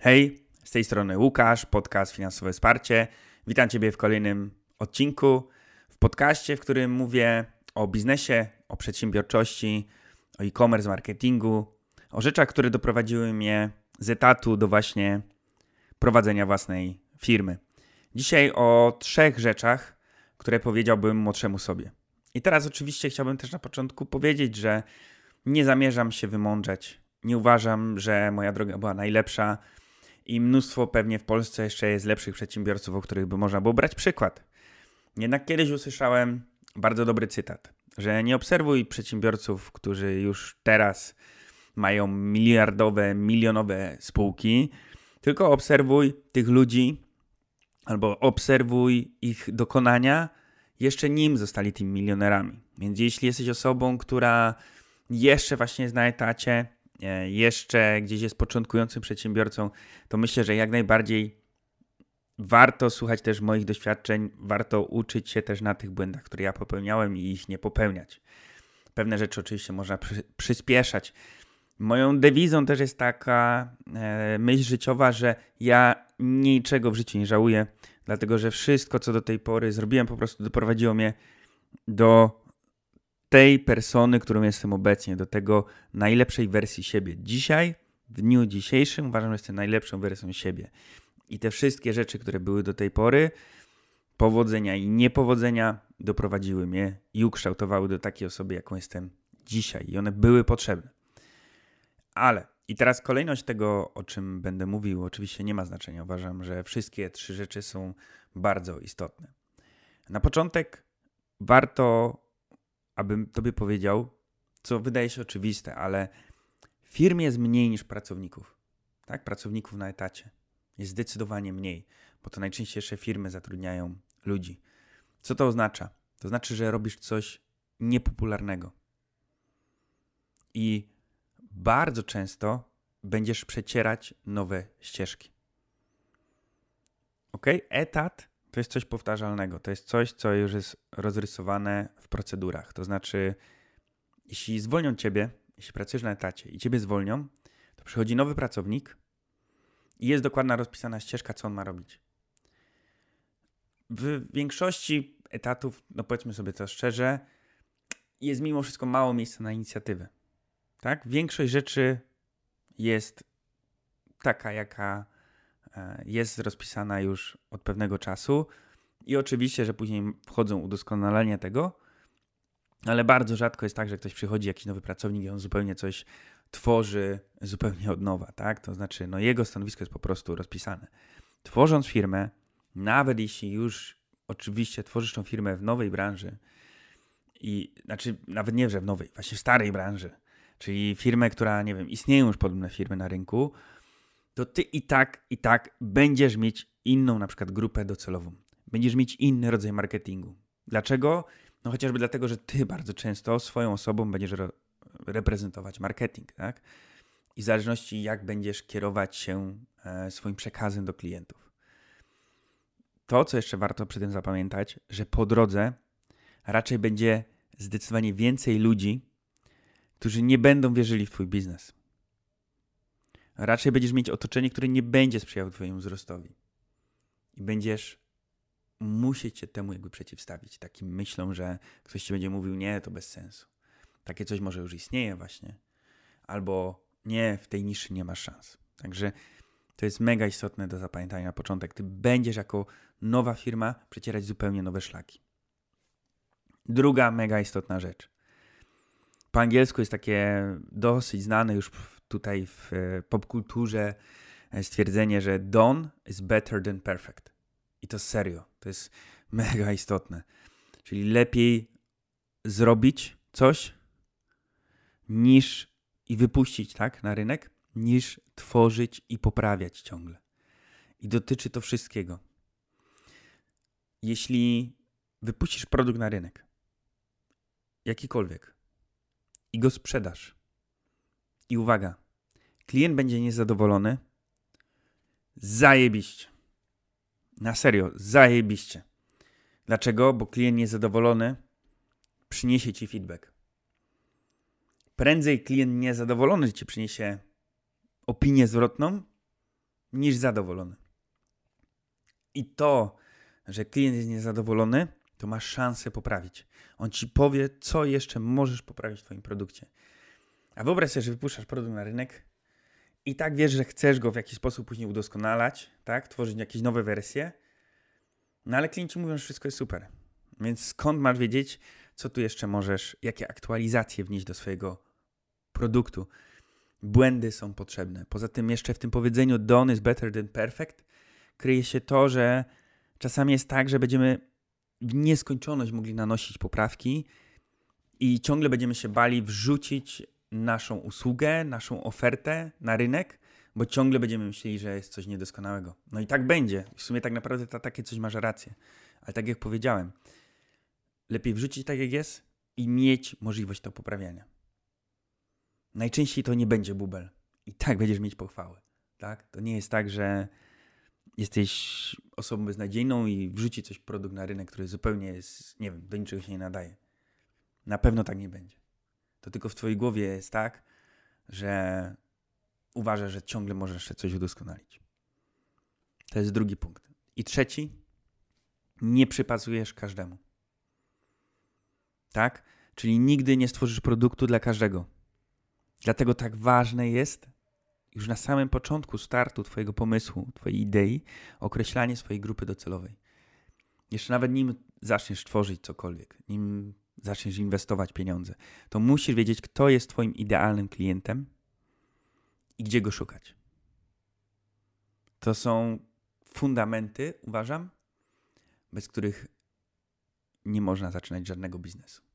Hej, z tej strony Łukasz, podcast Finansowe Wsparcie. Witam Ciebie w kolejnym odcinku. W podcaście, w którym mówię o biznesie, o przedsiębiorczości, o e-commerce, marketingu, o rzeczach, które doprowadziły mnie z etatu do właśnie prowadzenia własnej firmy. Dzisiaj o trzech rzeczach, które powiedziałbym młodszemu sobie. I teraz oczywiście chciałbym też na początku powiedzieć, że nie zamierzam się wymądrzeć. Nie uważam, że moja droga była najlepsza i mnóstwo pewnie w Polsce jeszcze jest lepszych przedsiębiorców, o których by można było brać przykład. Jednak kiedyś usłyszałem bardzo dobry cytat, że nie obserwuj przedsiębiorców, którzy już teraz mają miliardowe, milionowe spółki, tylko obserwuj tych ludzi albo obserwuj ich dokonania jeszcze nim zostali tymi milionerami. Więc jeśli jesteś osobą, która jeszcze właśnie jest na etacie, jeszcze gdzieś jest początkującym przedsiębiorcą, to myślę, że jak najbardziej warto słuchać też moich doświadczeń, warto uczyć się też na tych błędach, które ja popełniałem i ich nie popełniać. Pewne rzeczy oczywiście można przy, przyspieszać. Moją dewizą też jest taka e, myśl życiowa, że ja niczego w życiu nie żałuję, dlatego że wszystko, co do tej pory zrobiłem, po prostu doprowadziło mnie do tej persony, którą jestem obecnie, do tego najlepszej wersji siebie. Dzisiaj, w dniu dzisiejszym, uważam, że jestem najlepszą wersją siebie. I te wszystkie rzeczy, które były do tej pory, powodzenia i niepowodzenia, doprowadziły mnie i ukształtowały do takiej osoby, jaką jestem dzisiaj. I one były potrzebne. Ale i teraz kolejność tego, o czym będę mówił, oczywiście nie ma znaczenia. Uważam, że wszystkie trzy rzeczy są bardzo istotne. Na początek warto, abym Tobie powiedział, co wydaje się oczywiste, ale w firmie jest mniej niż pracowników. Tak? Pracowników na etacie jest zdecydowanie mniej, bo to najczęściej firmy zatrudniają ludzi. Co to oznacza? To znaczy, że robisz coś niepopularnego. I bardzo często będziesz przecierać nowe ścieżki. Ok? Etat to jest coś powtarzalnego. To jest coś, co już jest rozrysowane w procedurach. To znaczy, jeśli zwolnią ciebie, jeśli pracujesz na etacie i ciebie zwolnią, to przychodzi nowy pracownik i jest dokładna rozpisana ścieżka, co on ma robić. W większości etatów, no powiedzmy sobie to szczerze, jest mimo wszystko mało miejsca na inicjatywę. Tak? Większość rzeczy jest taka, jaka jest rozpisana już od pewnego czasu. I oczywiście, że później wchodzą udoskonalenia tego, ale bardzo rzadko jest tak, że ktoś przychodzi, jakiś nowy pracownik i on zupełnie coś tworzy zupełnie od nowa, tak? To znaczy, no jego stanowisko jest po prostu rozpisane. Tworząc firmę, nawet jeśli już oczywiście tworzysz tą firmę w nowej branży i, znaczy nawet nie, że w nowej, właśnie w starej branży, czyli firmę, która, nie wiem, istnieją już podobne firmy na rynku, to ty i tak, i tak będziesz mieć inną na przykład grupę docelową. Będziesz mieć inny rodzaj marketingu. Dlaczego? No chociażby dlatego, że ty bardzo często swoją osobą będziesz re reprezentować marketing, tak? I w zależności jak będziesz kierować się e, swoim przekazem do klientów. To, co jeszcze warto przy tym zapamiętać, że po drodze raczej będzie zdecydowanie więcej ludzi, którzy nie będą wierzyli w Twój biznes. Raczej będziesz mieć otoczenie, które nie będzie sprzyjało Twojemu wzrostowi. I będziesz musieć się temu jakby przeciwstawić. Takim myślom, że ktoś Ci będzie mówił, nie, to bez sensu. Takie coś może już istnieje właśnie. Albo nie, w tej niszy nie masz szans. Także to jest mega istotne do zapamiętania na początek. Ty będziesz jako nowa firma przecierać zupełnie nowe szlaki. Druga mega istotna rzecz po angielsku jest takie dosyć znane już tutaj w e, popkulturze e, stwierdzenie, że done is better than perfect. I to serio, to jest mega istotne. Czyli lepiej zrobić coś niż i wypuścić tak na rynek, niż tworzyć i poprawiać ciągle. I dotyczy to wszystkiego. Jeśli wypuścisz produkt na rynek, jakikolwiek, i go sprzedasz. I uwaga, klient będzie niezadowolony. Zajebiście. Na serio, zajebiście. Dlaczego? Bo klient niezadowolony przyniesie ci feedback. Prędzej klient niezadowolony ci przyniesie opinię zwrotną, niż zadowolony. I to, że klient jest niezadowolony, to masz szansę poprawić. On ci powie, co jeszcze możesz poprawić w Twoim produkcie. A wyobraź sobie, że wypuszczasz produkt na rynek i tak wiesz, że chcesz go w jakiś sposób później udoskonalać, tak? Tworzyć jakieś nowe wersje, no ale klienci mówią, że wszystko jest super. Więc skąd masz wiedzieć, co tu jeszcze możesz, jakie aktualizacje wnieść do swojego produktu? Błędy są potrzebne. Poza tym jeszcze w tym powiedzeniu done is better than perfect kryje się to, że czasami jest tak, że będziemy w nieskończoność mogli nanosić poprawki i ciągle będziemy się bali wrzucić naszą usługę, naszą ofertę na rynek, bo ciągle będziemy myśleli, że jest coś niedoskonałego. No i tak będzie. W sumie tak naprawdę to takie coś masz rację. Ale tak jak powiedziałem, lepiej wrzucić tak jak jest i mieć możliwość to poprawiania. Najczęściej to nie będzie bubel. I tak będziesz mieć pochwały. Tak? To nie jest tak, że jesteś osobą beznadziejną i wrzuci coś produkt na rynek, który zupełnie jest, nie wiem, do niczego się nie nadaje. Na pewno tak nie będzie. To tylko w twojej głowie jest tak, że uważasz, że ciągle możesz jeszcze coś udoskonalić. To jest drugi punkt. I trzeci, nie przypasujesz każdemu. Tak? Czyli nigdy nie stworzysz produktu dla każdego. Dlatego tak ważne jest już na samym początku startu Twojego pomysłu, Twojej idei, określanie swojej grupy docelowej. Jeszcze nawet nim zaczniesz tworzyć cokolwiek, nim zaczniesz inwestować pieniądze, to musisz wiedzieć, kto jest Twoim idealnym klientem i gdzie go szukać. To są fundamenty, uważam, bez których nie można zaczynać żadnego biznesu.